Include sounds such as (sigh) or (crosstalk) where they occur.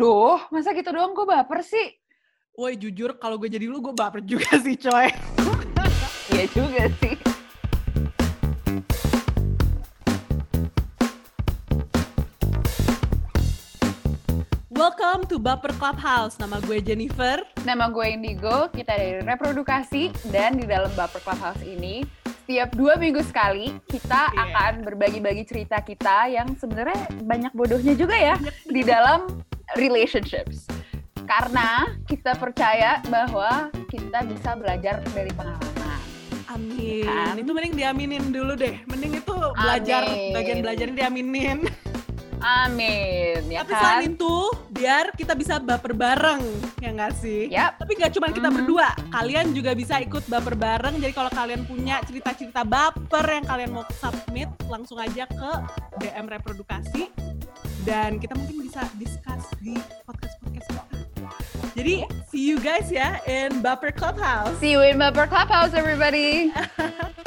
Duh, masa gitu doang gue baper sih? Woi jujur kalau gue jadi lu gue baper juga (laughs) sih coy. (laughs) Iya juga sih. Welcome to Baper Clubhouse. Nama gue Jennifer. Nama gue Indigo, kita dari Reprodukasi, dan di dalam Baper Clubhouse ini, setiap dua minggu sekali, kita Yeah. akan berbagi-bagi cerita kita yang sebenarnya banyak bodohnya juga ya, di dalam relationships. Karena kita percaya bahwa kita bisa belajar dari pengalaman. Amin. Kan? Itu mending diaminin dulu deh. Mending itu belajar Amin. bagian belajarnya diaminin. Amin, ya Tapi kan? selain itu, biar kita bisa baper bareng, ya nggak sih? Yap. Tapi nggak cuma kita Mhm. berdua, kalian juga bisa ikut baper bareng. Jadi kalau kalian punya cerita-cerita baper yang kalian mau submit, langsung aja ke DM reprodukasi dan kita mungkin bisa discuss di podcast-podcast kita. Jadi see you guys ya in Baper Clubhouse. See you in Baper Clubhouse, everybody. (laughs)